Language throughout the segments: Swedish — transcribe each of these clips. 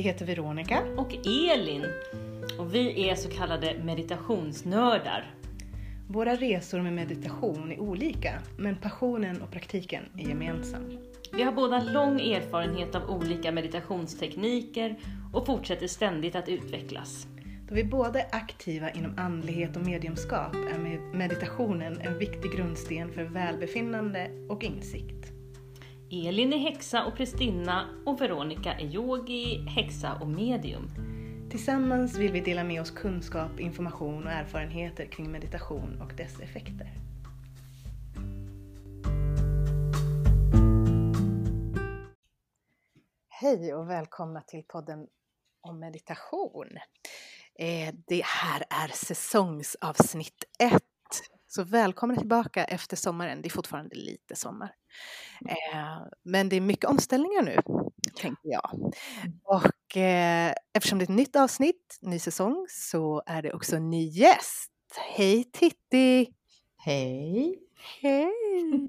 Vi heter Veronica. och Elin. Och vi är så kallade meditationsnördar. Våra resor med meditation är olika, men passionen och praktiken är gemensam. Vi har båda lång erfarenhet av olika meditationstekniker och fortsätter ständigt att utvecklas. Då vi båda är aktiva inom andlighet och mediumskap är med- meditationen en viktig grundsten för välbefinnande och insikt. Elin är häxa och prästinna och Veronica är yogi, häxa och medium. Tillsammans vill vi dela med oss kunskap, information och erfarenheter kring meditation och dess effekter. Hej och välkomna till podden om meditation. Eh, Det här är säsongsavsnitt ett. Så välkomna tillbaka efter sommaren. Det är fortfarande lite sommar. Eh, Men det är mycket omställningar nu, tänker jag. Och eh, eftersom det är ett nytt avsnitt, ny säsong, så är det också en ny gäst. Hej Titti! Hej! Hej!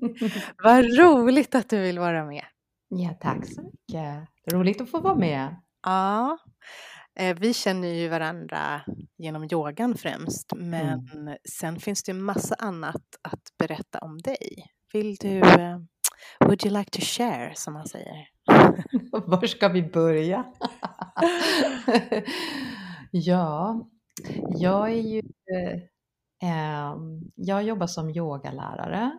Vad roligt att du vill vara med. Ja, tack så mycket. Roligt att få vara med. Ja, vi känner ju varandra genom yogan främst, men sen finns det ju massa annat att berätta om dig. Vill du, eh, would you like to share, som man säger? Var ska vi börja? ja, jag är ju... Eh, jag jobbar som yogalärare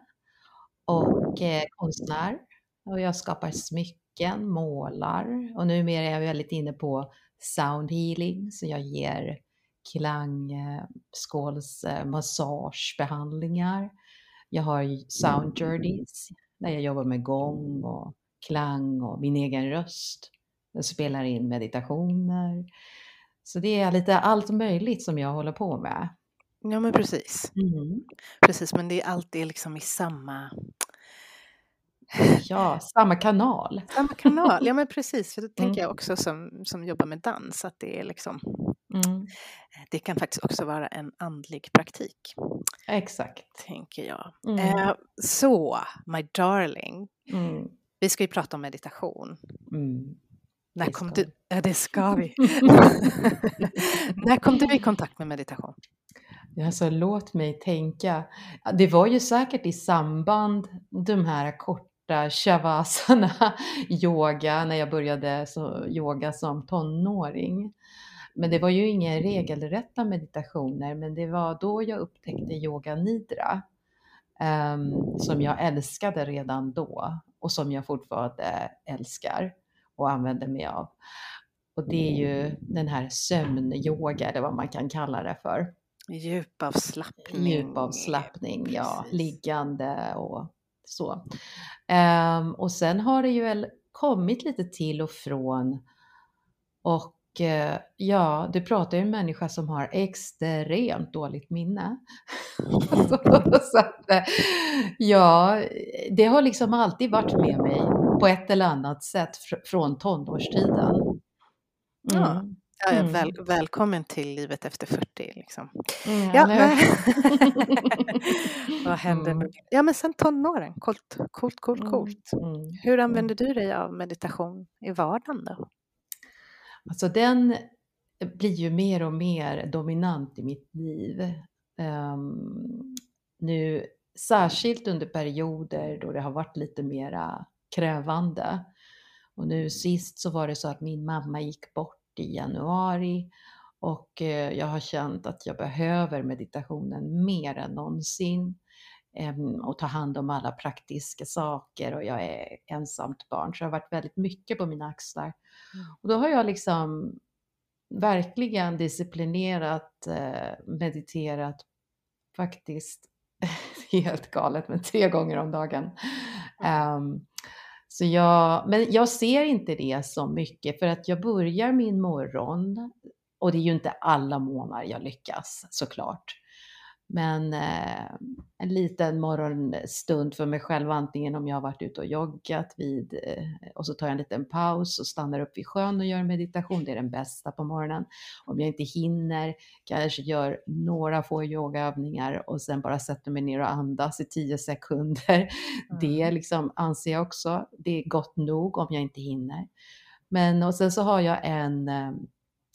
och eh, konstnär. Och jag skapar smycken, målar och numera är jag väldigt inne på sound healing så jag ger klang, eh. Jag har sound journeys där jag jobbar med gång och klang och min egen röst. Jag spelar in meditationer. Så det är lite allt möjligt som jag håller på med. Ja, men precis. Mm. Precis, men det är alltid liksom i samma, Ja, samma kanal. samma kanal. Ja, men precis. För det tänker Mm. jag också som, som jobbar med dans, att det är liksom, Mm. det kan faktiskt också vara en andlig praktik, Exakt. tänker jag. Mm. Eh, så, my darling, Mm. vi ska ju prata om meditation. Mm. När Det kom du, ja, det ska vi. När kom du i kontakt med meditation? Alltså låt mig tänka. Det var ju säkert i samband de här korta shavasana yoga när jag började så, yoga som tonåring. Men det var ju inga regelrätta meditationer men det var då jag upptäckte yoga nidra. ehm, som jag älskade redan då och som jag fortfarande älskar och använder mig av. Och det är ju den här sömnyoga eller vad man kan kalla det för. Djupavslappning. Djupavslappning, ja, Precis. liggande och så. Ehm, och sen har det ju kommit lite till och från. Och eh, ja, du pratar ju om en människa som har extremt dåligt minne. så att, eh, ja, det har liksom alltid varit med mig på ett eller annat sätt fr- från tonårstiden. Mm. Ja, ja, Mm. väl, välkommen till livet efter 40. Liksom. Mm, Ja, men, vad händer Mm. med Ja, men sen tonåren. Coolt, coolt, coolt. Mm, coolt. mm. Hur använder du dig av meditation i vardagen då? Alltså den blir ju mer och mer dominant i mitt liv. Ehm, nu, särskilt under perioder då det har varit lite mera krävande. Och nu sist så var det så att min mamma gick bort i januari och eh, jag har känt att jag behöver meditationen mer än någonsin. Ehm, och ta hand om alla praktiska saker och jag är ensamt barn så det har varit väldigt mycket på mina axlar. Och då har jag liksom verkligen disciplinerat, eh, mediterat faktiskt helt galet, men tre gånger om dagen. Så jag, men jag ser inte det så mycket för att jag börjar min morgon och det är ju inte alla månader jag lyckas såklart. Men eh, en liten morgonstund för mig själv, antingen om jag har varit ute och joggat vid, eh, och så tar jag en liten paus och stannar upp vid sjön och gör meditation. Det är den bästa på morgonen. Om jag inte hinner kanske gör några få yogaövningar och sen bara sätter mig ner och andas i tio sekunder. Det liksom anser jag också, det är gott nog om jag inte hinner. Men och sen så har jag en eh,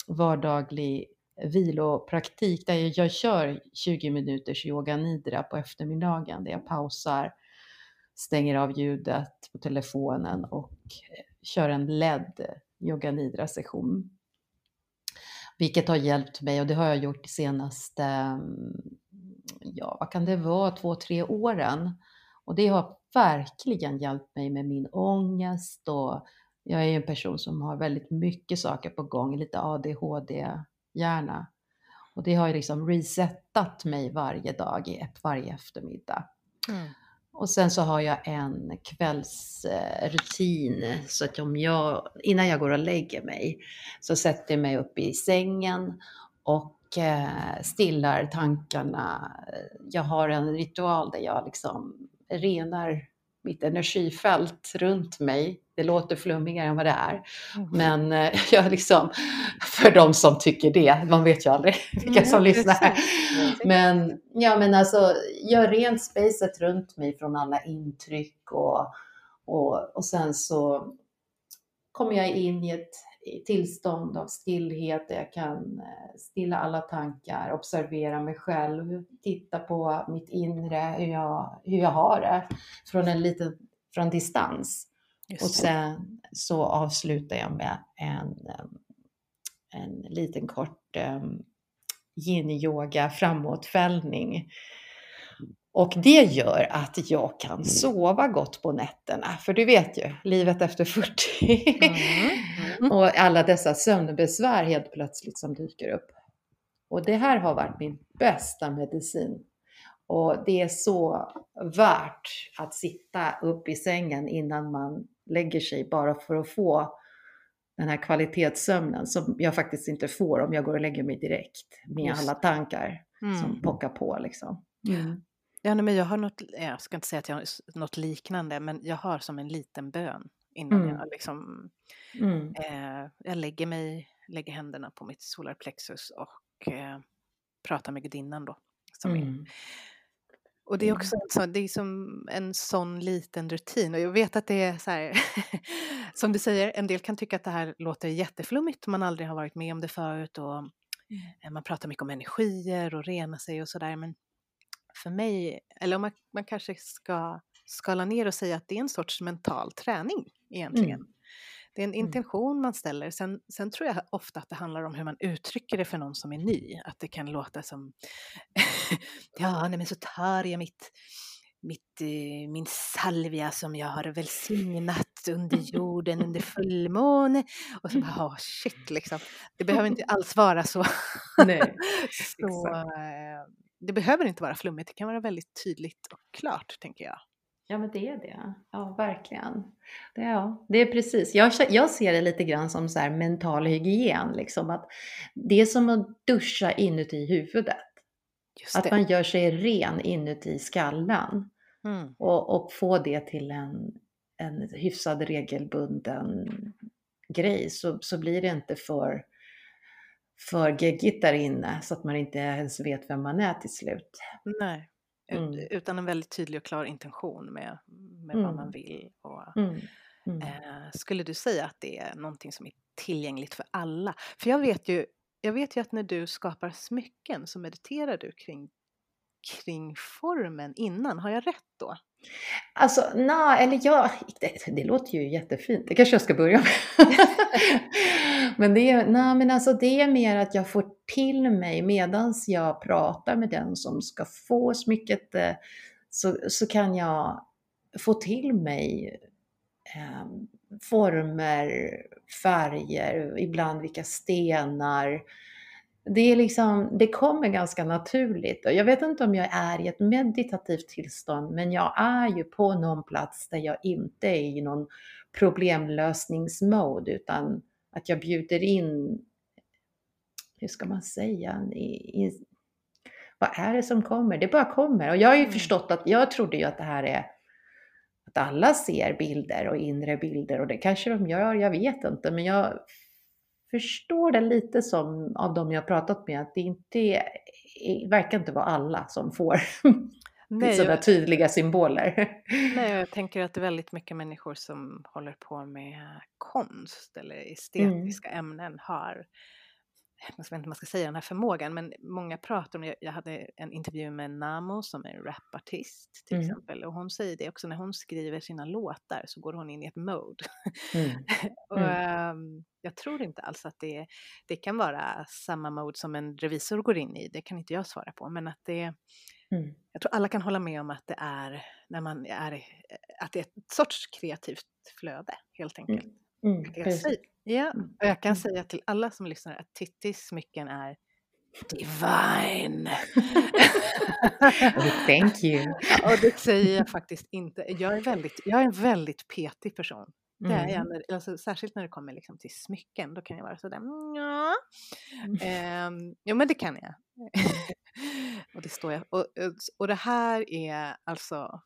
vardaglig vilopraktik där jag, kör 20 minuters yoga nidra på eftermiddagen där jag pausar, stänger av ljudet på telefonen och eh, kör en ledd yoga nidra session. Vilket har hjälpt mig och det har jag gjort de senaste, mm, ja vad kan det vara, två, tre åren. Och det har verkligen hjälpt mig med min ångest och jag är en person som har väldigt mycket saker på gång, lite ADHD-hjärna. Och det har ju liksom resetat mig varje dag, varje eftermiddag. Mm. Och sen så har jag en kvällsrutin så att om jag, innan jag går och lägger mig så sätter jag mig upp i sängen och eh, stillar tankarna. Jag har en ritual där jag liksom renar mitt energifält runt mig. Det låter flummigare än vad det är. Mm. Men eh, jag liksom, för de som tycker det, man vet ju aldrig vilka som mm, lyssnar. Men, ja, men alltså, gör rent spacet runt mig från alla intryck och, och, och sen så kommer jag in i ett tillstånd av stillhet där jag kan eh, stilla alla tankar, observera mig själv, titta på mitt inre, hur jag, hur jag har det från en liten från distans. Och sen så avslutar jag med en, en liten kort um, yin-yoga framåtfällning och det gör att jag kan sova gott på nätterna. För du vet ju, livet efter 40 mm. Mm. och alla dessa sömnbesvär helt plötsligt som dyker upp. Och det här har varit min bästa medicin. Och det är så värt att sitta upp i sängen innan man lägger sig bara för att få den här kvalitetssömnen som jag faktiskt inte får om jag går och lägger mig direkt med Just. alla tankar mm. som pockar på liksom. Mm. Ja, men jag har något, jag ska inte säga att jag har något liknande, men jag har som en liten bön innan mm. jag liksom, mm. eh, jag lägger mig, lägger händerna på mitt solarplexus och eh, pratar med gudinnan då. Som mm. Och det är också så, det är som en sån liten rutin och jag vet att det är så här, som du säger, en del kan tycka att det här låter jätteflummigt, man aldrig har varit med om det förut och mm. eh, man pratar mycket om energier och rena sig och sådär, men för mig, eller om man, man kanske ska skala ner och säga att det är en sorts mental träning egentligen. Mm. Det är en mm. intention man ställer. Sen, sen, tror jag ofta att det handlar om hur man uttrycker det för någon som är ny. Att det kan låta som, ja, nej men så tar jag mitt, mitt, eh, min salvia som jag har välsignat under jorden under fullmåne. Och så bara, oh, shit liksom. Det behöver inte alls vara så. Nej, så det behöver inte vara flummigt, det kan vara väldigt tydligt och klart tänker jag. Ja men det är det, ja verkligen. Det, ja, det är precis, jag, jag ser det lite grann som så mental hygien, liksom att det är som att duscha inuti huvudet. Att man gör sig ren inuti skallen mm. och, och få det till en, en hyfsad regelbunden grej så, så blir det inte för för geggigt där inne så att man inte ens vet vem man är till slut. Nej, mm. utan en väldigt tydlig och klar intention med, med mm. vad man vill. Och, mm. mm. Eh, skulle du säga att det är någonting som är tillgängligt för alla? För jag vet ju, jag vet ju att när du skapar smycken så mediterar du kring, kring formen innan. Har jag rätt då? Alltså, nej, eller ja, det, det, låter ju jättefint. Det kanske jag ska börja med. men, det är, nej, men alltså, det är mer att jag får till mig medans jag pratar med den som ska få smycket eh, så, så kan jag få till mig eh, former, färger, ibland vilka stenar, det, är liksom, det kommer ganska naturligt. Jag vet inte om jag är i ett meditativt tillstånd, men jag är ju på någon plats där jag inte är i någon problemlösningsmode, utan att jag bjuder in, hur ska man säga, i, i, vad är det som kommer? Det bara kommer. Och jag har ju mm. förstått att, jag trodde ju att det här är att alla ser bilder och inre bilder och det kanske de gör, jag vet inte, men jag förstår det lite som av de jag pratat med att det inte är, verkar inte vara alla som får. Nej, sådana jag, tydliga symboler. Nej, jag tänker att det är väldigt mycket människor som håller på med konst eller estetiska mm. ämnen har jag vet inte vad man ska säga, den här förmågan, men många pratar om, jag hade en intervju med Namo som är en rapartist till mm. exempel, och hon säger det också när hon skriver sina låtar så går hon in i ett mode. Mm. och, um, jag tror inte alls att det, det kan vara samma mode som en revisor går in i, det kan inte jag svara på, men att det Mm. Jag tror alla kan hålla med om att det är när man är, att det är ett sorts kreativt flöde helt enkelt. Mm. Mm. Ja, mm. och jag kan säga till alla som lyssnar att Tittis smycken är divine. oh, thank you. och det säger jag faktiskt inte. Jag är, väldigt, jag är en väldigt petig person. Det är jag, mm. alltså, särskilt när det kommer liksom till smycken, då kan jag vara sådär ja. Mm. Um, jo men det kan jag. och det står jag. Och, och det här är alltså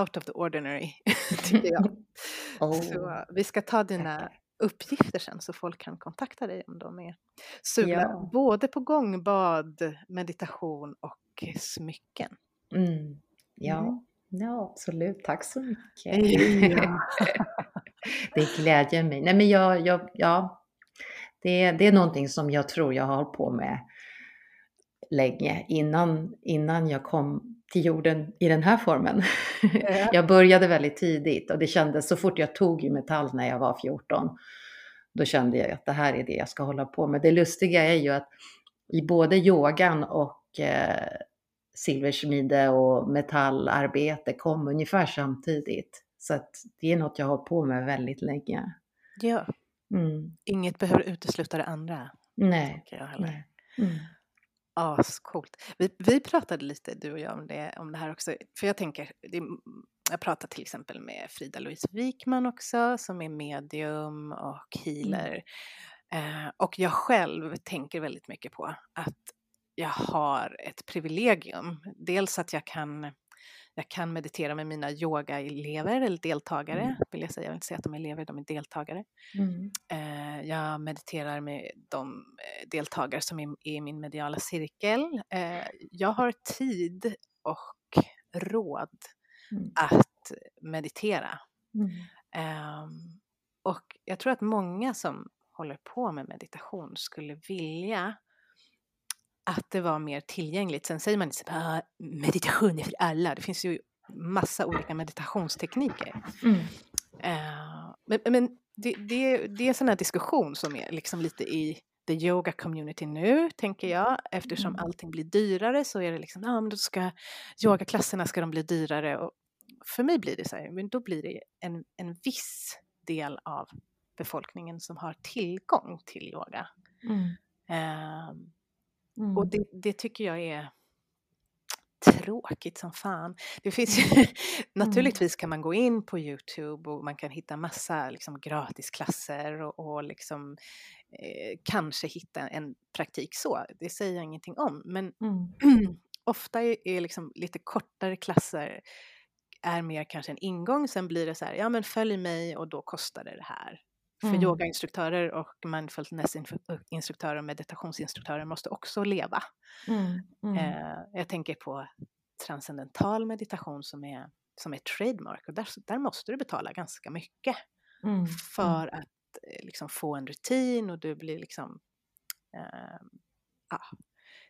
out of the ordinary, tycker jag. Oh. Så vi ska ta dina uppgifter sen så folk kan kontakta dig om de är sugna. Ja. Både på gångbad, meditation och smycken. Mm. Ja. Mm. ja, absolut. Tack så mycket. Ja. det glädjer mig. Nej, men jag, jag, ja, det, det är någonting som jag tror jag har hållit på med länge innan, innan jag kom till jorden i den här formen. Ja. jag började väldigt tidigt och det kändes så fort jag tog i metall när jag var 14, då kände jag att det här är det jag ska hålla på med. Det lustiga är ju att i både yogan och eh, silversmide och metallarbete kom ungefär samtidigt. Så att det är något jag har på med väldigt länge. Ja. Mm. Inget behöver utesluta det andra. Nej. Jag Nej. Mm ascoolt. Vi, vi pratade lite, du och jag, om det, om det här också. För jag tänker, det, jag pratade till exempel med Frida-Louise Wikman också, som är medium och healer. Mm. Eh, och jag själv tänker väldigt mycket på att jag har ett privilegium. Dels att jag kan jag kan meditera med mina yogaelever eller deltagare, mm. vill jag säga. Jag vill inte säga att de är elever, de är deltagare. Mm. Eh, jag mediterar med de eh, deltagare som är i min mediala cirkel. Eh, jag har tid och råd mm. att meditera. Um, och jag tror att många som håller på med meditation skulle vilja att det var mer tillgängligt. Sen säger man inte ah, meditation är för alla. Det finns ju massa olika meditationstekniker. Mm. Uh, men, men det, det, det är en sån här diskussion som är liksom lite i the yoga community nu, tänker jag. Eftersom mm. allting blir dyrare så är det liksom, ja ah, men då ska yogaklasserna ska de bli dyrare. Och för mig blir det så här, men då blir det en, en viss del av befolkningen som har tillgång till yoga. Mm. Uh, Mm. Och det, det, tycker jag är tråkigt som fan. Det finns ju, mm. naturligtvis kan man gå in på Youtube och man kan hitta massa liksom, gratisklasser och, och liksom, eh, kanske hitta en praktik så. Det säger jag ingenting om. Men mm. ofta är, är liksom lite kortare klasser är mer kanske en ingång, sen blir det så här, ja men följ mig och då kostar det det här. För mm. yogainstruktörer och mindfulness-instruktörer och meditationsinstruktörer måste också leva. Mm. Mm. Eh, jag tänker på transcendental meditation som är, som är trademark och där, där måste du betala ganska mycket mm. för mm. att eh, liksom, få en rutin och du blir liksom eh, ja,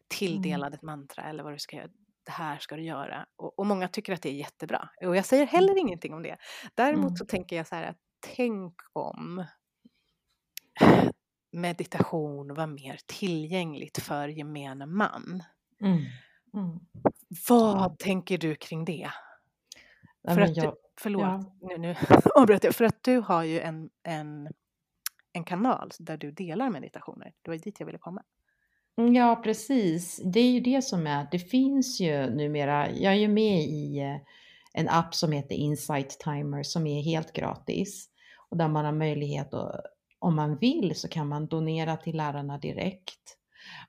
tilldelad ett mantra eller vad du ska göra det här ska du göra. Och, och, många tycker att det är jättebra. Och jag säger heller mm. ingenting om det. Däremot mm. så tänker jag så här att tänk om meditation var mer tillgängligt för gemene man. Mm. Mm. Vad tänker du kring det? Nej, för att jag, du, förlåt, ja. nu, nu avbröt jag. För att du har ju en, en, en kanal där du delar meditationer. Det var dit jag ville komma. Mm, ja, precis. Det är ju det som är, det finns ju numera, jag är ju med i eh, en app som heter Insight Timer som är helt gratis och där man har möjlighet att, om man vill så kan man donera till lärarna direkt.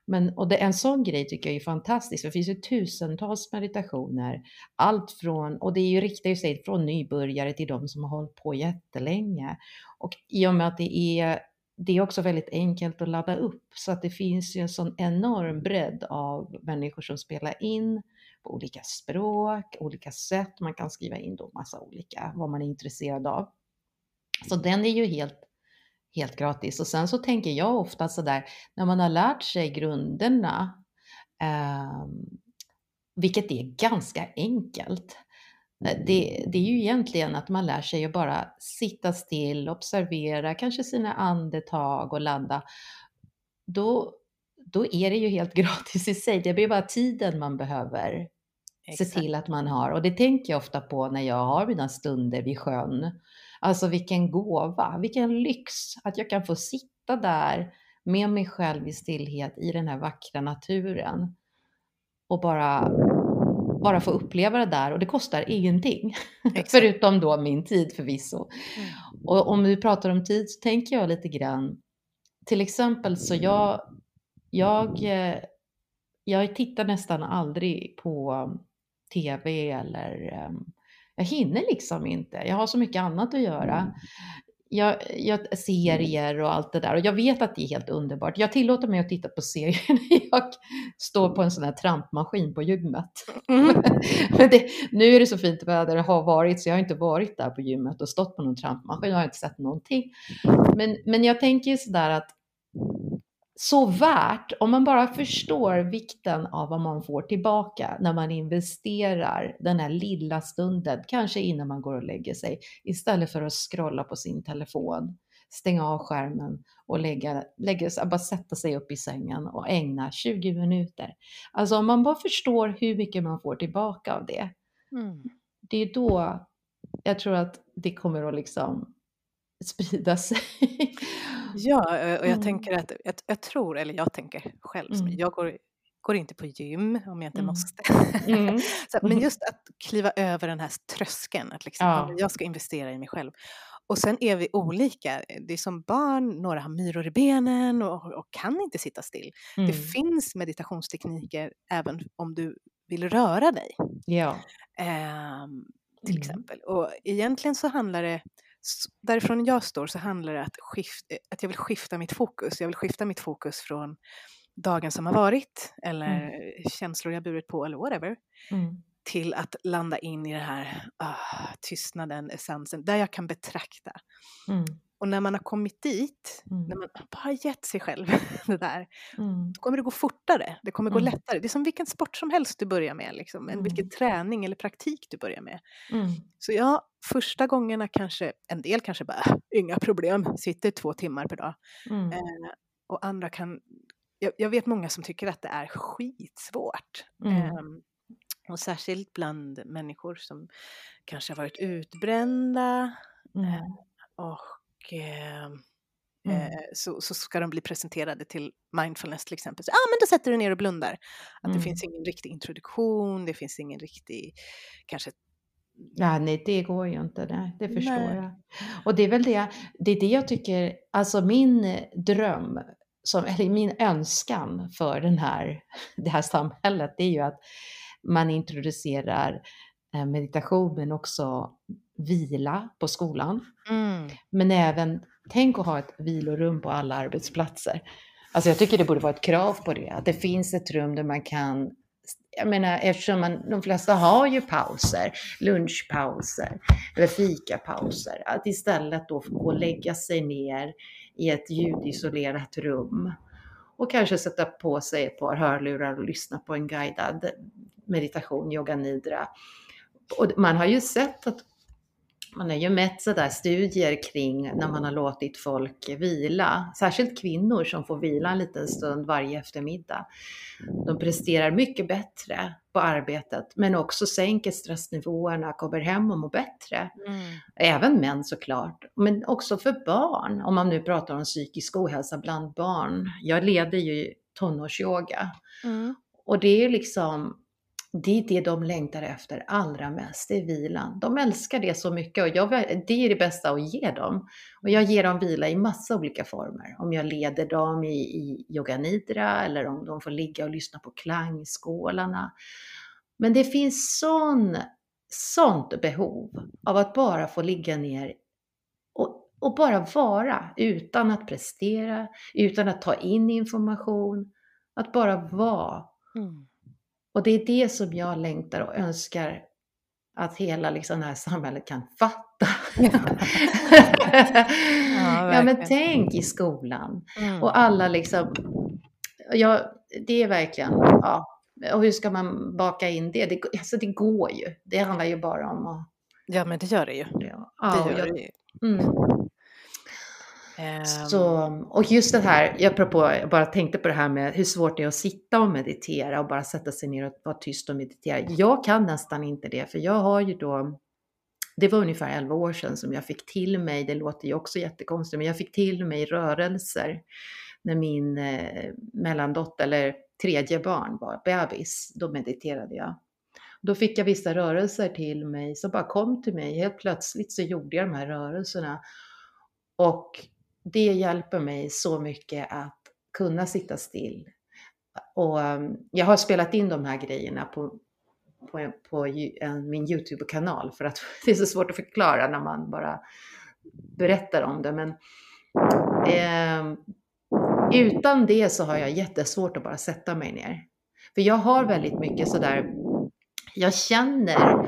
Men, och det, en sån grej tycker jag är fantastisk, för det finns ju tusentals meditationer. Allt från, och det är ju riktar sig från nybörjare till de som har hållit på jättelänge. Och i och med att det är, det är också väldigt enkelt att ladda upp, så att det finns ju en sån enorm bredd av människor som spelar in på olika språk, olika sätt. Man kan skriva in då massa olika, vad man är intresserad av. Så den är ju helt, helt gratis. Och sen så tänker jag ofta sådär, när man har lärt sig grunderna, eh, vilket är ganska enkelt, det, det, är ju egentligen att man lär sig att bara sitta still, observera kanske sina andetag och ladda. Då, då är det ju helt gratis i sig. Det blir bara tiden man behöver Exakt. se till att man har. Och det tänker jag ofta på när jag har mina stunder vid sjön. Alltså vilken gåva, vilken lyx att jag kan få sitta där med mig själv i stillhet i den här vackra naturen och bara bara få uppleva det där och det kostar ingenting. Förutom då min tid förvisso. Mm. Och om vi pratar om tid så tänker jag lite grann, till exempel så jag, jag, eh, jag tittar nästan aldrig på tv eller ehm, jag hinner liksom inte. Jag har så mycket annat att göra jag, jag, serier och allt det där. Och jag vet att det är helt underbart. Jag tillåter mig att titta på serier när jag står på en sån här trampmaskin på gymmet. Mm. Men det, nu är det så fint väder, det har varit, så jag har inte varit där på gymmet och stått på någon trampmaskin. Jag har inte sett någonting. Men, men jag tänker sådär att så värt om man bara förstår vikten av vad man får tillbaka när man investerar den här lilla stunden, kanske innan man går och lägger sig, istället för att scrolla på sin telefon, stänga av skärmen och lägga, lägga, bara sätta sig upp i sängen och ägna 20 minuter. Alltså om man bara förstår hur mycket man får tillbaka av det, mm. det är då jag tror att det kommer att liksom sprida sig. Ja, och jag mm. tänker att, jag, jag, tror, eller jag tänker själv, mm. jag går, går inte på gym om jag inte mm. måste. Mm. så, men mm. just att kliva över den här tröskeln, att liksom, ja. jag ska investera i mig själv. Och sen är vi olika. Det är som barn, några har myror i benen och, och kan inte sitta still. Det mm. finns meditationstekniker även om du vill röra dig. Ja. Um, till exempel. Och egentligen så handlar det därifrån jag står så handlar det om att, skift, att jag vill skifta mitt fokus. Jag vill skifta mitt fokus från dagen som har varit eller mm. känslor jag burit på eller whatever mm. till att landa in i det här uh, tystnaden, essensen, där jag kan betrakta. Mm. Och när man har kommit dit, mm. när man bara gett sig själv det där, mm. då kommer det gå fortare, det kommer gå mm. lättare. Det är som vilken sport som helst du börjar med, liksom, mm. vilken träning eller praktik du börjar med. Mm. Så ja, första gångerna kanske, en del kanske bara, inga problem, sitter två timmar per dag. Mm. Eh, och andra kan, jag, jag, vet många som tycker att det är skitsvårt. Eh, och särskilt bland människor som kanske har varit utbrända. Eh, och eh, mm. eh, så, så ska de bli presenterade till mindfulness till exempel. Ja, ah, men då sätter du ner och blundar. Att mm. det finns ingen riktig introduktion, det finns ingen riktig, kanske Ja, nej, det går ju inte. Nej, det förstår nej. jag. Och det är väl det, det är det jag tycker, alltså min dröm, som, eller min önskan för den här, det här samhället, det är ju att man introducerar eh, meditation men också vila på skolan. Mm. Men även, tänk att ha ett vilorum på alla arbetsplatser. Alltså jag tycker det borde vara ett krav på det, att det finns ett rum där man kan jag menar, eftersom man, de flesta har ju pauser, lunchpauser eller fikapauser, att istället då få gå och lägga sig ner i ett ljudisolerat rum och kanske sätta på sig ett par hörlurar och lyssna på en guidad meditation, yoga nidra. Och man har ju sett att man har ju mätt sådär studier kring när man har låtit folk vila, särskilt kvinnor som får vila en liten stund varje eftermiddag. De presterar mycket bättre på arbetet men också sänker stressnivåerna, kommer hem och mår bättre. Mm. Även män såklart, men också för barn, om man nu pratar om psykisk ohälsa bland barn. Jag leder ju tonårsyoga mm. och det är liksom det är det de längtar efter allra mest, det är vilan. De älskar det så mycket och jag, det är det bästa att ge dem. Och jag ger dem vila i massa olika former. Om jag leder dem i, i yoga nidra eller om de får ligga och lyssna på klangskålarna. Men det finns sån, sånt behov av att bara få ligga ner och, och bara vara utan att prestera, utan att ta in information, att bara vara. Mm. Och det är det som jag längtar och önskar att hela liksom, det här samhället kan fatta. Ja, ja, men tänk i skolan. Mm. Och alla liksom, ja, det är verkligen, ja. Och hur ska man baka in det? Det, alltså det går ju. Det handlar ju bara om att... Ja, men det gör det ju. Ja, Det gör jag- det ju. mm. Ehm. Så, och just det här, jag, apropå, jag bara tänkte på det här med hur svårt det är att sitta och meditera och bara sätta sig ner och vara tyst och meditera. Jag kan nästan inte det, för jag har ju då, det var ungefär 11 år sedan som jag fick till mig, det låter ju också jättekonstigt, men jag fick till mig rörelser när min eh, mellandotter, eller tredje barn var bebis, då mediterade jag. Då fick jag vissa rörelser till mig som bara kom till mig. Helt plötsligt så gjorde jag de här rörelserna. Och det hjälper mig så mycket att kunna sitta still. Och um, jag har spelat in de här grejerna på, på, på en, min YouTube-kanal för att det är så svårt att förklara när man bara berättar om det. Men ehm, utan det så har jag jättesvårt att bara sätta mig ner. För jag har väldigt mycket sådär, jag känner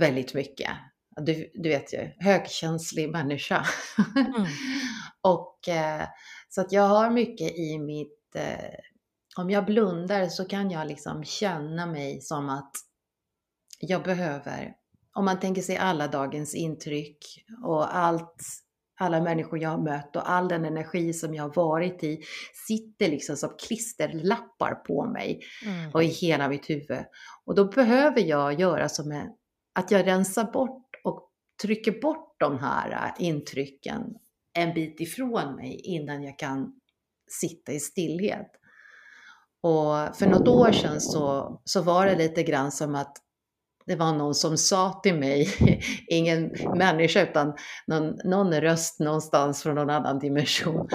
väldigt mycket. Du, du vet ju, högkänslig människa. Mm. Och eh, så att jag har mycket i mitt, eh, om jag blundar så kan jag liksom känna mig som att jag behöver, om man tänker sig alla dagens intryck och allt, alla människor jag har mött och all den energi som jag har varit i sitter liksom som klisterlappar på mig Mm. och i hela mitt huvud. Och då behöver jag göra som en, att jag rensar bort och trycker bort de här äh, intrycken en bit ifrån mig innan jag kan sitta i stillhet. Och för något år sedan så, så var det lite grann som att det var någon som sa till mig, ingen människa utan någon, någon röst någonstans från någon annan dimension,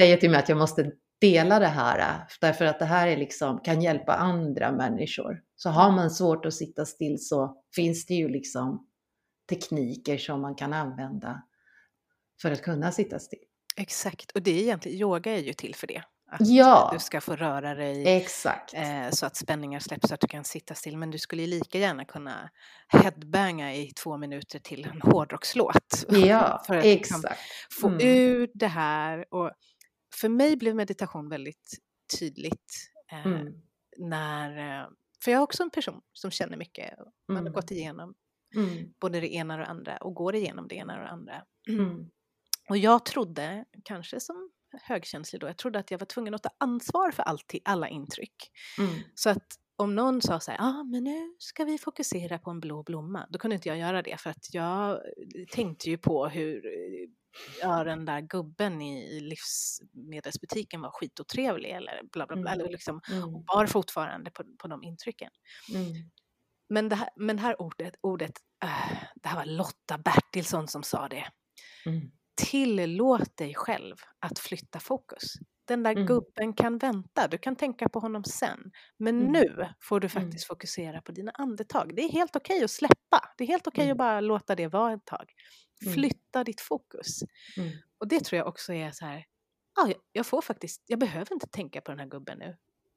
säger till mig att jag måste dela det här, därför att det här är liksom, kan hjälpa andra människor. Så har man svårt att sitta still så finns det ju liksom tekniker som man kan använda för att kunna sitta still. Exakt, och det är egentligen, yoga är ju till för det. Att Ja. du ska få röra dig Exakt. eh, så att spänningar släpps så att du kan sitta still. Men du skulle ju lika gärna kunna headbanga i två minuter till en hårdrockslåt. Ja, för att liksom exakt. få Mm. ur det här. Och för mig blev meditation väldigt tydligt eh, Mm. när, eh, för jag är också en person som känner mycket. Man har Mm. gått igenom Mm. både det ena och det andra och går igenom det ena och det andra. Och jag trodde, kanske som högkänslig då, jag trodde att jag var tvungen att ta ansvar för allt, alla intryck. Mm. Så att om någon sa så här, ah, men nu ska vi fokusera på en blå blomma, då kunde inte jag göra det för att jag tänkte ju på hur eh, ja, den där gubben i livsmedelsbutiken var skitotrevlig eller bla bla bla, Mm. eller liksom Mm. bar fortfarande på, på de intrycken. Mm. Men det här, men det här ordet, ordet äh, det här var Lotta Bertilsson som sa det. Mm. Tillåt dig själv att flytta fokus. Den där Mm. gubben kan vänta, du kan tänka på honom sen. Men Mm. nu får du Mm. faktiskt fokusera på dina andetag. Det är helt okej att släppa. Det är helt okej Mm. att bara låta det vara ett tag. Mm. Flytta ditt fokus. Mm. Och det tror jag också är så här, ja, jag- får faktiskt, jag behöver inte tänka på den här gubben nu.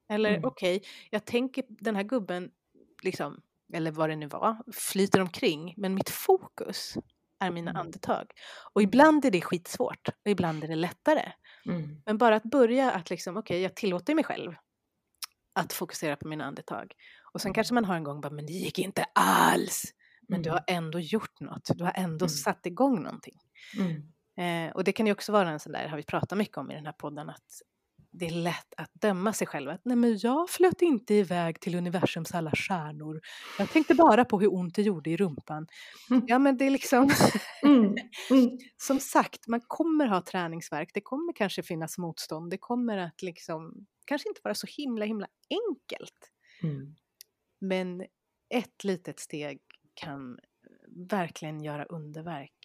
Eller Mm. okej, jag tänker, den här gubben, liksom, eller vad det nu var, flyter omkring, men mitt fokus är mina Mm. andetag. Och ibland är det skitsvårt och ibland är det lättare. Mm. Men bara att börja att liksom, okej, jag tillåter mig själv att fokusera på mina andetag. Och sen kanske man har en gång bara, men det gick inte alls. Men du Mm. har ändå gjort något, du har ändå Mm. satt igång någonting. Mm. Eh, och det kan ju också vara en sån där, har vi pratat mycket om i den här podden, att det är lätt att döma sig själv. Att nej men jag flöt inte iväg till universums alla stjärnor. Jag tänkte bara på hur ont det gjorde i rumpan. Mm. Ja men det är liksom, Mm. Mm. som sagt, man kommer ha träningsverk. Det kommer kanske finnas motstånd. Det kommer att liksom, kanske inte vara så himla himla enkelt. Mm. Men ett litet steg kan verkligen göra underverk.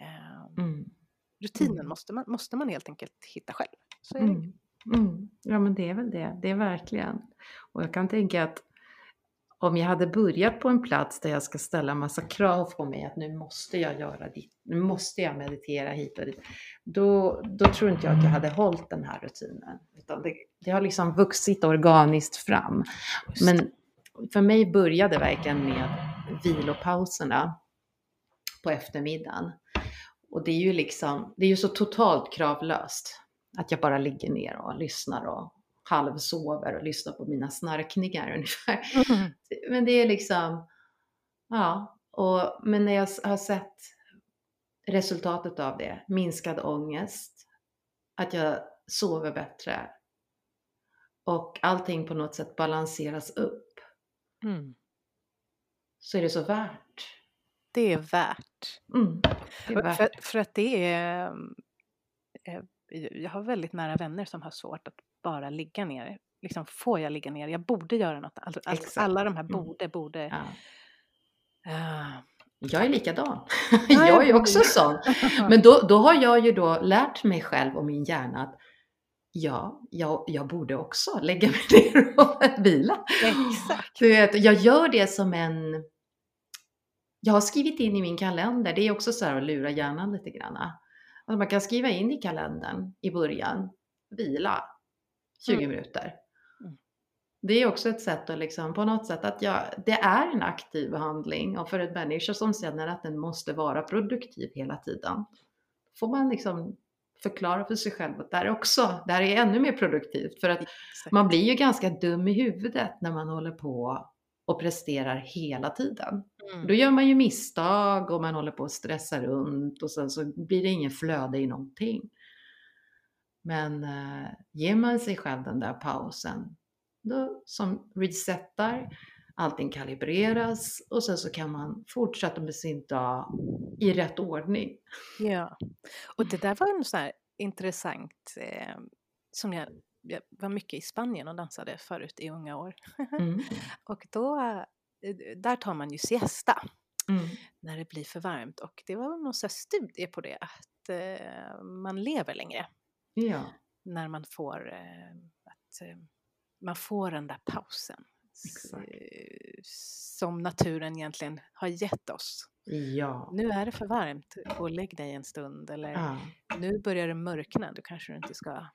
Eh, Mm. rutinen Mm. måste, man, måste man helt enkelt hitta själv. Så är det. Mm. Ja, men det är väl det. Det är verkligen. Och jag kan tänka att om jag hade börjat på en plats där jag ska ställa massa krav på mig att nu måste jag göra ditt, nu måste jag meditera hit och dit. Då, då tror inte jag att jag hade hållit den här rutinen. Utan det, det har liksom vuxit organiskt fram. Men för mig började verkligen med vilopauserna på eftermiddagen. Och det är ju liksom, det är ju så totalt kravlöst att jag bara ligger ner och lyssnar och halvsover och lyssnar på mina snarkningar ungefär. Mm. Men det är liksom, ja, och, men när jag har sett resultatet av det, minskad ångest, att jag sover bättre och allting på något sätt balanseras upp. Mm. Så är det så värt. Det är värt. Mm, det är värt. För, för, att det är... Jag har väldigt nära vänner som har svårt att bara ligga ner. Liksom, får jag ligga ner? Jag borde göra något. Alltså, alla de här mm. borde, borde. Ja. Uh, jag är likadan. jag är också sån. Men då, då har jag ju då lärt mig själv och min hjärna att ja, jag, jag borde också lägga mig ner och vila. Exakt. Du vet, jag gör det som en... Jag har skrivit in i min kalender, det är också så här att lura hjärnan lite grann. Alltså man kan skriva in i kalendern i början, vila 20 mm. minuter. Mm. Det är också ett sätt att liksom, på något sätt att jag, det är en aktiv handling och för en människa som känner att den måste vara produktiv hela tiden får man liksom förklara för sig själv att det här är också, det här är ännu mer produktivt för att Exakt. man blir ju ganska dum i huvudet när man håller på och presterar hela tiden. Mm. Då gör man ju misstag och man håller på att stressa runt och sen så blir det ingen flöde i någonting. Men eh, ger man sig själv den där pausen då, som resetar, allting kalibreras och sen så kan man fortsätta med sin dag i rätt ordning. Ja, och det där var en sån här intressant eh, som jag, jag, var mycket i Spanien och dansade förut i unga år. Mm. och då, där tar man ju siesta mm. när det blir för varmt och det var någon sån studie på det att eh, man lever längre. Ja. När man får, eh, att, eh, man får den där pausen. Exakt. Som naturen egentligen har gett oss. Ja. Nu är det för varmt, gå och lägg dig en stund. Eller ja. nu börjar det mörkna, då kanske du inte ska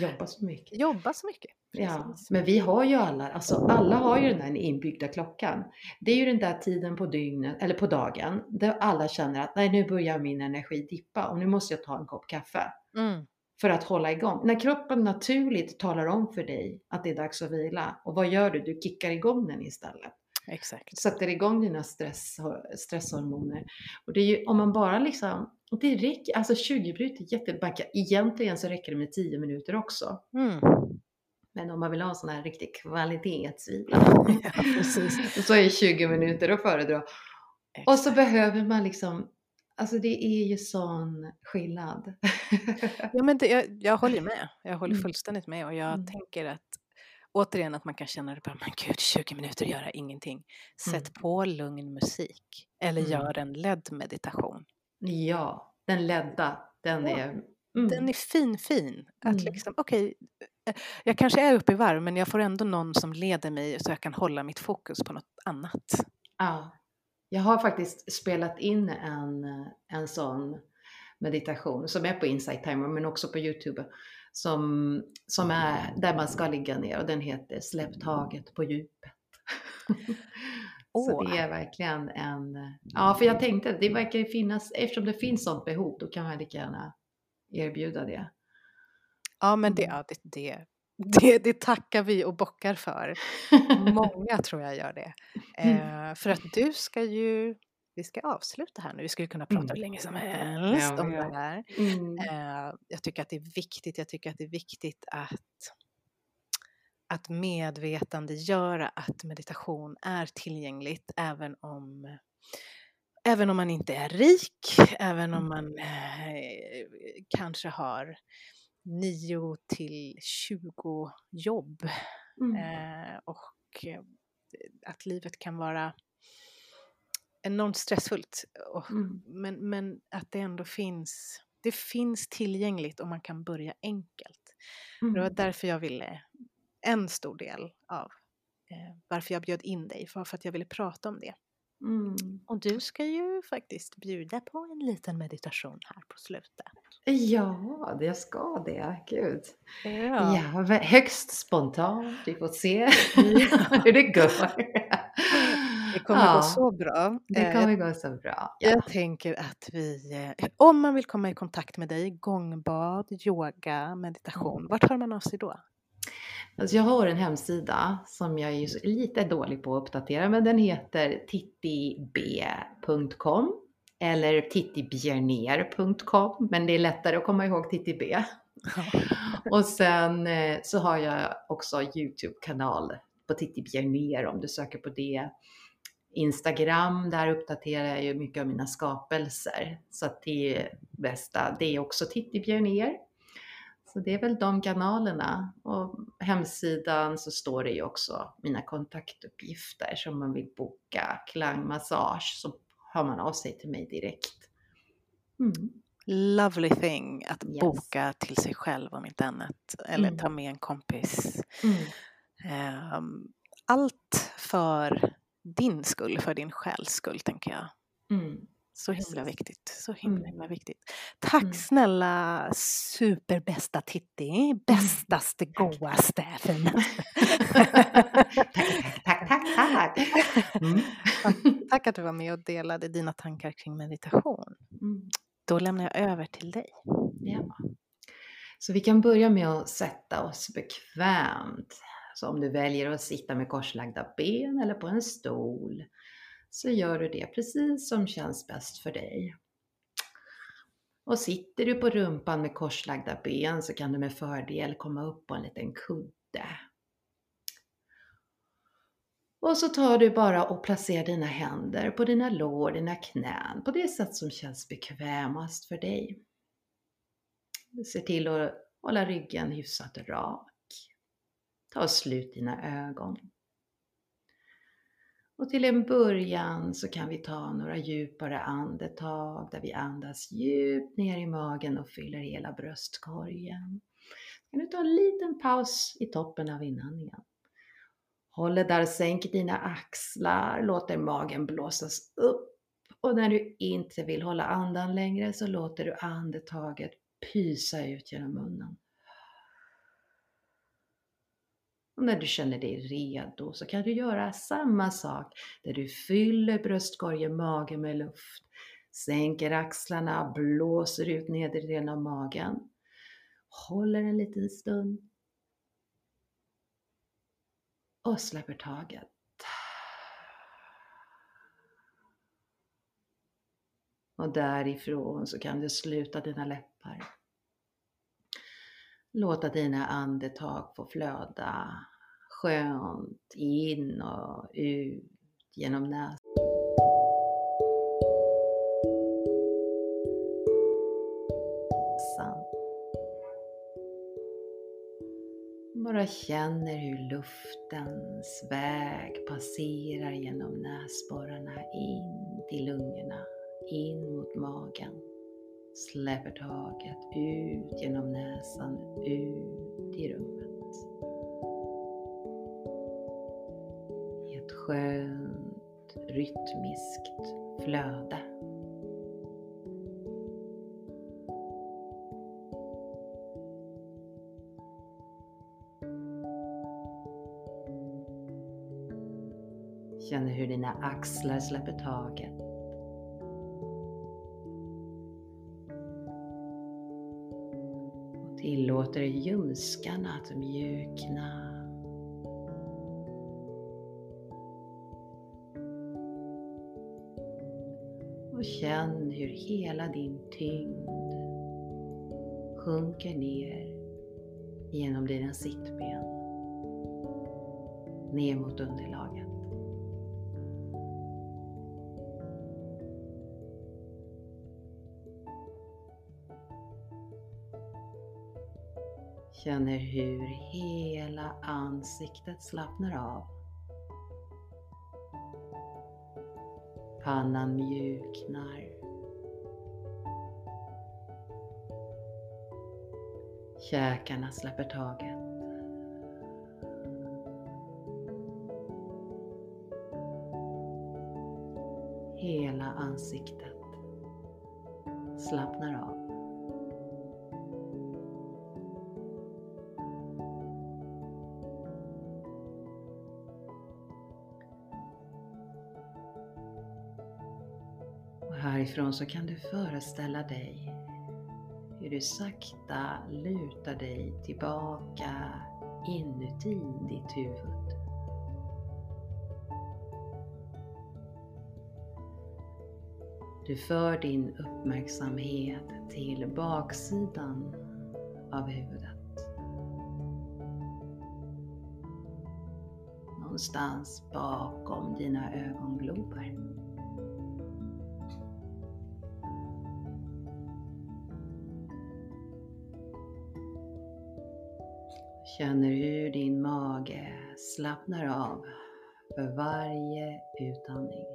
jobba så mycket. Jobba så mycket. Ja, men vi har ju alla, alltså alla har ju den där inbyggda klockan. Det är ju den där tiden på dygnet, eller på dagen, där alla känner att nej nu börjar min energi dippa och nu måste jag ta en kopp kaffe. Mm. För att hålla igång. När kroppen naturligt talar om för dig att det är dags att vila. Och vad gör du? Du kickar igång den istället. Exakt. Sätter igång dina stress, stresshormoner. Och det är ju om man bara liksom, det räcker, alltså 20 minuter jättebacka. Egentligen så räcker det med 10 minuter också. Mm. Men om man vill ha en sån här riktig kvalitetsvila, ja, så är 20 minuter att föredra. Och så behöver man liksom Alltså det är ju sån skillnad. ja, men det, jag, jag håller med. Jag håller mm. fullständigt med och jag mm. tänker att återigen att man kan känna det bara, men gud 20 minuter göra ingenting. Sätt mm. på lugn musik eller mm. gör en ledd meditation. Ja, den ledda, den ja. är mm. Den är fin fin. Att mm. liksom, okay, eh, jag kanske är uppe i varv men jag får ändå någon som leder mig så jag kan hålla mitt fokus på något annat. Ja, jag har faktiskt spelat in en, en sån meditation som är på Insight Timer men också på Youtube som, som är där man ska ligga ner och den heter Släpp taget på djupet. Oh. Så det är verkligen en, ja för jag tänkte det verkar finnas, eftersom det finns sånt behov då kan man lika gärna erbjuda det. Ja men det, mm. ja, det, det, det, det tackar vi och bockar för. Många tror jag gör det. Eh, för att du ska ju vi ska avsluta här nu. Vi skulle kunna prata mm. hur länge som helst ja, om ja. det här. Mm. Eh, jag tycker att det är viktigt. Jag tycker att det är viktigt att, att medvetandegöra att meditation är tillgängligt även om Även om man inte är rik, även om mm. man eh, kanske har 9 till 20 jobb mm. eh, och eh, att livet kan vara enormt stressfullt. Och, mm. men, men att det ändå finns, det finns tillgängligt och man kan börja enkelt. Mm. Det var därför jag ville, en stor del av eh, varför jag bjöd in dig var för att jag ville prata om det. Mm. Och du ska ju faktiskt bjuda på en liten meditation här på slutet. Ja, det ska det. Gud. Ja. Ja, högst spontant. Vi får se hur det går. Det kommer Ja, gå så bra. Det Eh, kommer gå så bra. Ja. Jag tänker att vi, eh, om man vill komma i kontakt med dig, gångbad, yoga, meditation, vart hör man av sig då? Alltså jag har en hemsida som jag är lite dålig på att uppdatera, men den heter tittib.com eller tittibjerner.com, men det är lättare att komma ihåg Tittib. Och sen eh, så har jag också Youtube-kanal på Titti Bjerner om du söker på det. Instagram, där uppdaterar jag ju mycket av mina skapelser. Så att det är bästa, det är också Titti Bjerner. Så det är väl de kanalerna. Och hemsidan så står det ju också mina kontaktuppgifter. Så om man vill boka klangmassage så hör man av sig till mig direkt. Mm. Lovely thing att Yes. boka till sig själv om inte annat. Eller Mm. ta med en kompis. Mm. Ehm, Allt för din skull, för din själs skull tänker jag. Mm. Så himla viktigt. Så himla, Mm. himla viktigt. Tack Mm. snälla superbästa Titti. Bästaste, godaste, finaste. tack, tack, tack, tack. Mm. Tack att du var med och delade dina tankar kring meditation. Mm. Då lämnar jag över till dig. Ja. Så vi kan börja med att sätta oss bekvämt. Så om du väljer att sitta med korslagda ben eller på en stol så gör du det precis som känns bäst för dig. Och sitter du på rumpan med korslagda ben så kan du med fördel komma upp på en liten kudde. Och så tar du bara och placerar dina händer på dina lår, dina knän på det sätt som känns bekvämast för dig. Se till att hålla ryggen hyfsat rak. Ta och slut dina ögon. Och till en början så kan vi ta några djupare andetag där vi andas djupt ner i magen och fyller hela bröstkorgen. Kan du ta en liten paus i toppen av inandningen. Håller där, sänker dina axlar, låter magen blåsas upp och när du inte vill hålla andan längre så låter du andetaget pysa ut genom munnen. Och när du känner dig redo så kan du göra samma sak där du fyller bröstkorgen, magen med luft. Sänker axlarna, blåser ut nedre delen av magen. Håller en liten stund. Och släpper taget. Och därifrån så kan du sluta dina läppar. Låta dina andetag få flöda skönt in och ut genom näsan. Bara känner hur luftens väg passerar genom näsborrarna in till lungorna, in mot magen. Släpper taget ut genom näsan, ut i rummet. I ett skönt rytmiskt flöde. Känner hur dina axlar släpper taget. Tillåter ljumskarna att mjukna. Och känn hur hela din tyngd sjunker ner genom dina sittben. Ner mot underlaget. Känner hur hela ansiktet slappnar av. Pannan mjuknar. Käkarna släpper taget. Hela ansiktet slappnar av. Och så kan du föreställa dig hur du sakta lutar dig tillbaka inuti ditt huvud. Du för din uppmärksamhet till baksidan av huvudet. Någonstans bakom dina ögonglober. Känner hur din mage slappnar av för varje utandning.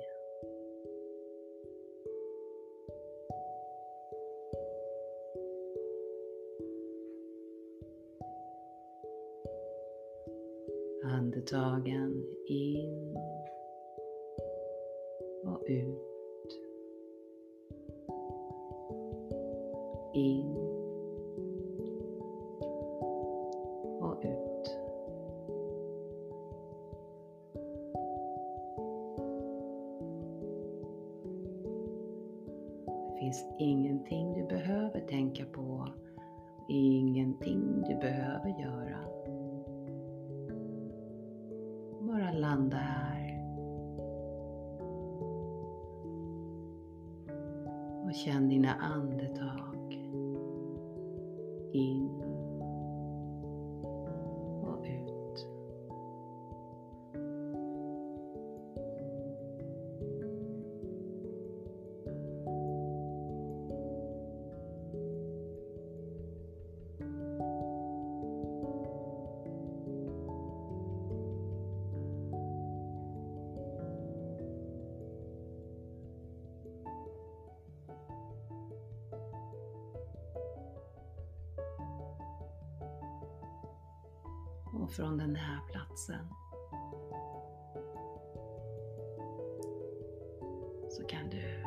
Andetagen in och ut. Ingenting du behöver göra. Bara landa här. Och känn dina andetag. In från den här platsen så kan du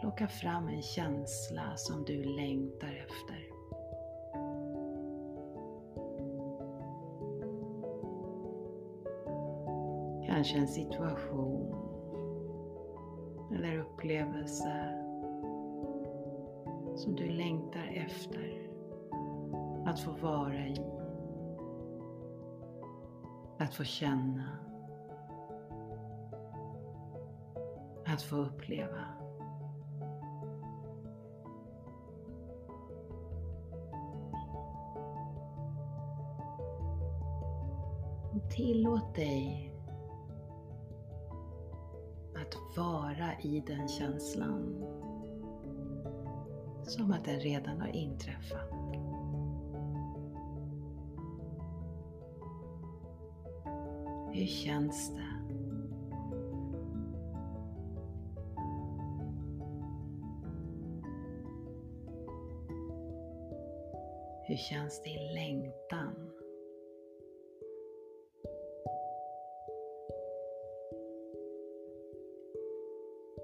plocka fram en känsla som du längtar efter. Kanske en situation eller upplevelse som du längtar efter att få vara i. Att få känna. Att få uppleva. Och tillåt dig att vara i den känslan som att den redan har inträffat. Hur känns det? Hur känns din längtan?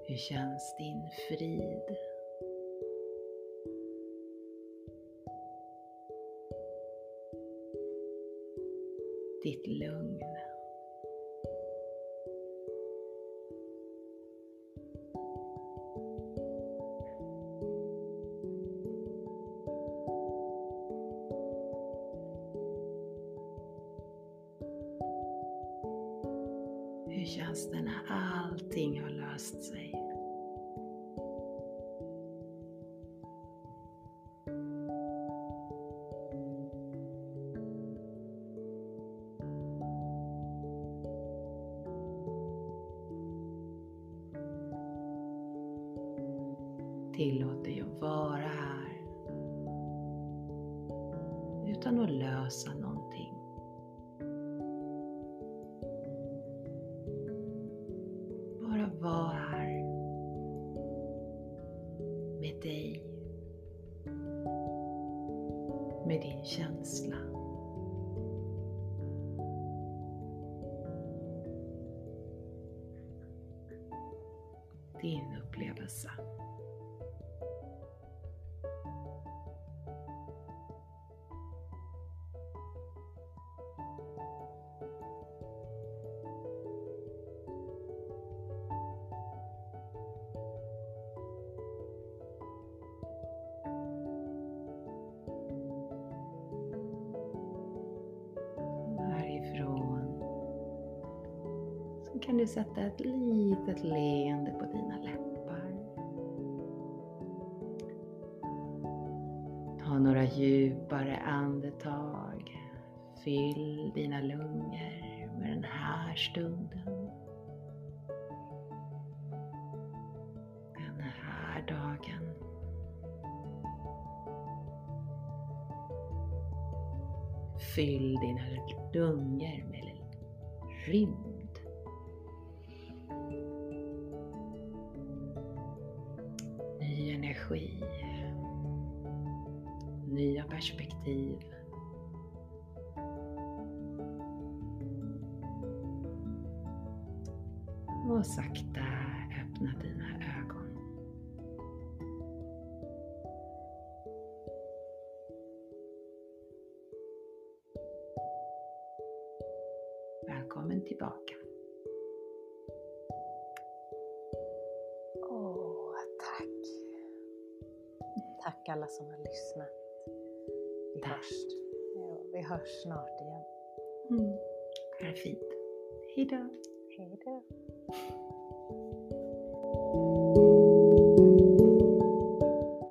Hur känns din frid? Ditt lugn? Hur känns det när allting har löst sig? Litet leende på dina läppar. Ta några djupare andetag. Fyll dina lungor med den här stunden. Den här dagen. Fyll dina lungor med rymd. Perspektiv. Och sakta öppna dina ögon. Välkommen tillbaka. Åh, tack. Tack alla som har lyssnat. Hörs, ja, vi hörs snart igen. Mm. Det fint. Hejdå. Hej då.